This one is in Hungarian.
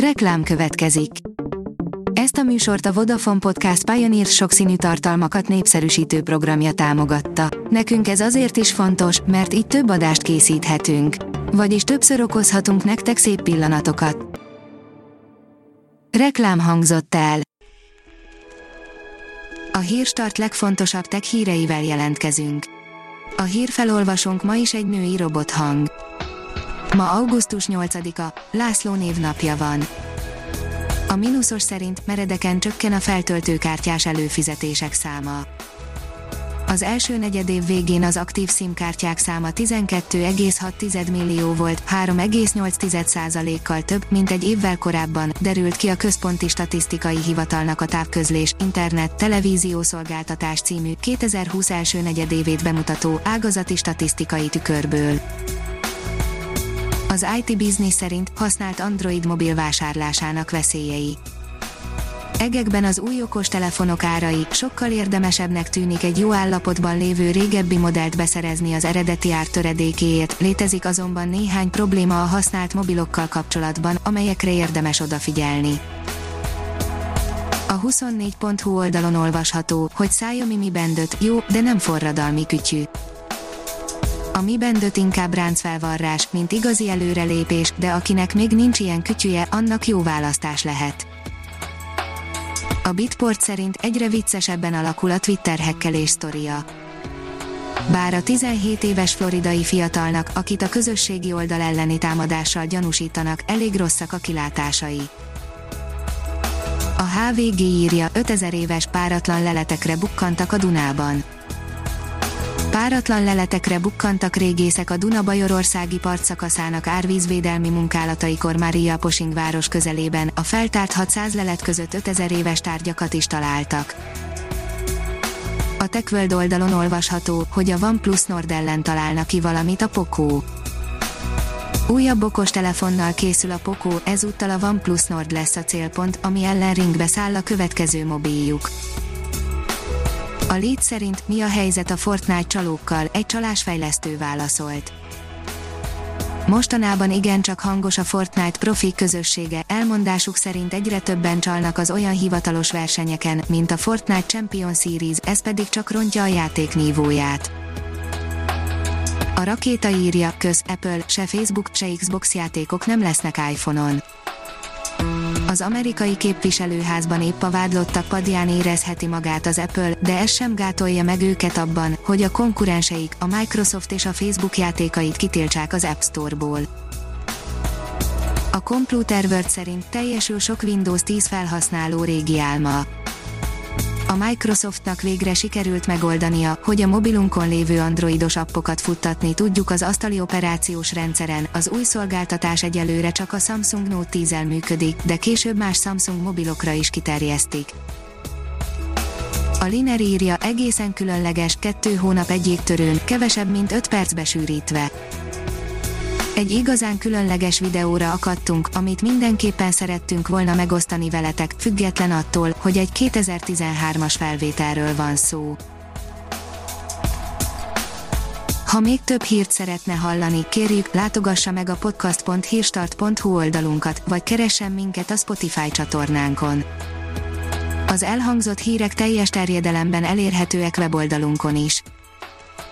Reklám következik. Ezt a műsort a Vodafone Podcast Pioneer sokszínű tartalmakat népszerűsítő programja támogatta. Nekünk ez azért is fontos, mert így több adást készíthetünk. Vagyis többször okozhatunk nektek szép pillanatokat. Reklám hangzott el. A hírstart legfontosabb tech híreivel jelentkezünk. A hírfelolvasónk ma is egy női robothang. Ma augusztus 8-a, László névnapja van. A mínuszos szerint meredeken csökken a feltöltőkártyás előfizetések száma. Az első negyedév végén az aktív SIM-kártyák száma 12,6 millió volt, 3,8%-kal több, mint egy évvel korábban, derült ki a Központi Statisztikai Hivatalnak a távközlés, internet, televíziószolgáltatás című 2020 első negyedévét bemutató ágazati statisztikai tükörből. Az IT Business szerint használt Android mobil vásárlásának veszélyei. Egekben az új okos telefonok árai, sokkal érdemesebbnek tűnik egy jó állapotban lévő régebbi modellt beszerezni az eredeti ár töredékéért, létezik azonban néhány probléma a használt mobilokkal kapcsolatban, amelyekre érdemes odafigyelni. A 24.hu oldalon olvasható, hogy Xiaomi Mi Band 5 jó, de nem forradalmi kütyű. A Mi Band 5 inkább ráncfelvarrás, mint igazi előrelépés, de akinek még nincs ilyen kütyüje, annak jó választás lehet. A Bitport szerint egyre viccesebben alakul a Twitter hekkelés sztoria. Bár a 17 éves floridai fiatalnak, akit a közösségi oldal elleni támadással gyanúsítanak, elég rosszak a kilátásai. A HVG írja, 5000 éves páratlan leletekre bukkantak a Dunában. Páratlan leletekre bukkantak régészek a Duna-Bajorországi partszakaszának árvízvédelmi munkálataikor Mária Posing város közelében, a feltárt 600 lelet között 5000 éves tárgyakat is találtak. A TechWorld oldalon olvasható, hogy a OnePlus Nord ellen találna ki valamit a Poco. Újabb okos telefonnal készül a Poco, ezúttal a OnePlus Nord lesz a célpont, ami ellen ringbe száll a következő mobiljuk. A Lead szerint mi a helyzet a Fortnite csalókkal, egy csalásfejlesztő válaszolt. Mostanában igencsak hangos a Fortnite profi közössége, elmondásuk szerint egyre többen csalnak az olyan hivatalos versenyeken, mint a Fortnite Champion Series, ez pedig csak rontja a játék nívóját. A rakéta írja, köz Apple, se Facebook, se Xbox játékok nem lesznek iPhone-on. Az amerikai képviselőházban épp a vádlottak padján érezheti magát az Apple, de ez sem gátolja meg őket abban, hogy a konkurenseik, a Microsoft és a Facebook játékait kitiltsák az App Store-ból. A Computer World szerint teljesül sok Windows 10 felhasználó régi álma a Microsoftnak végre sikerült megoldania, hogy a mobilunkon lévő androidos appokat futtatni tudjuk az asztali operációs rendszeren. Az új szolgáltatás egyelőre csak a Samsung Note 10 működik, de később más Samsung mobilokra is kiterjesztik. A Liner írja egészen különleges, kettő hónap egy jégtörőn, kevesebb mint 5 percbe sűrítve. Egy igazán különleges videóra akadtunk, amit mindenképpen szerettünk volna megosztani veletek, független attól, hogy egy 2013-as felvételről van szó. Ha még több hírt szeretne hallani, kérjük, látogassa meg a podcast.hírstart.hu oldalunkat, vagy keressen minket a Spotify csatornánkon. Az elhangzott hírek teljes terjedelemben elérhetőek weboldalunkon is.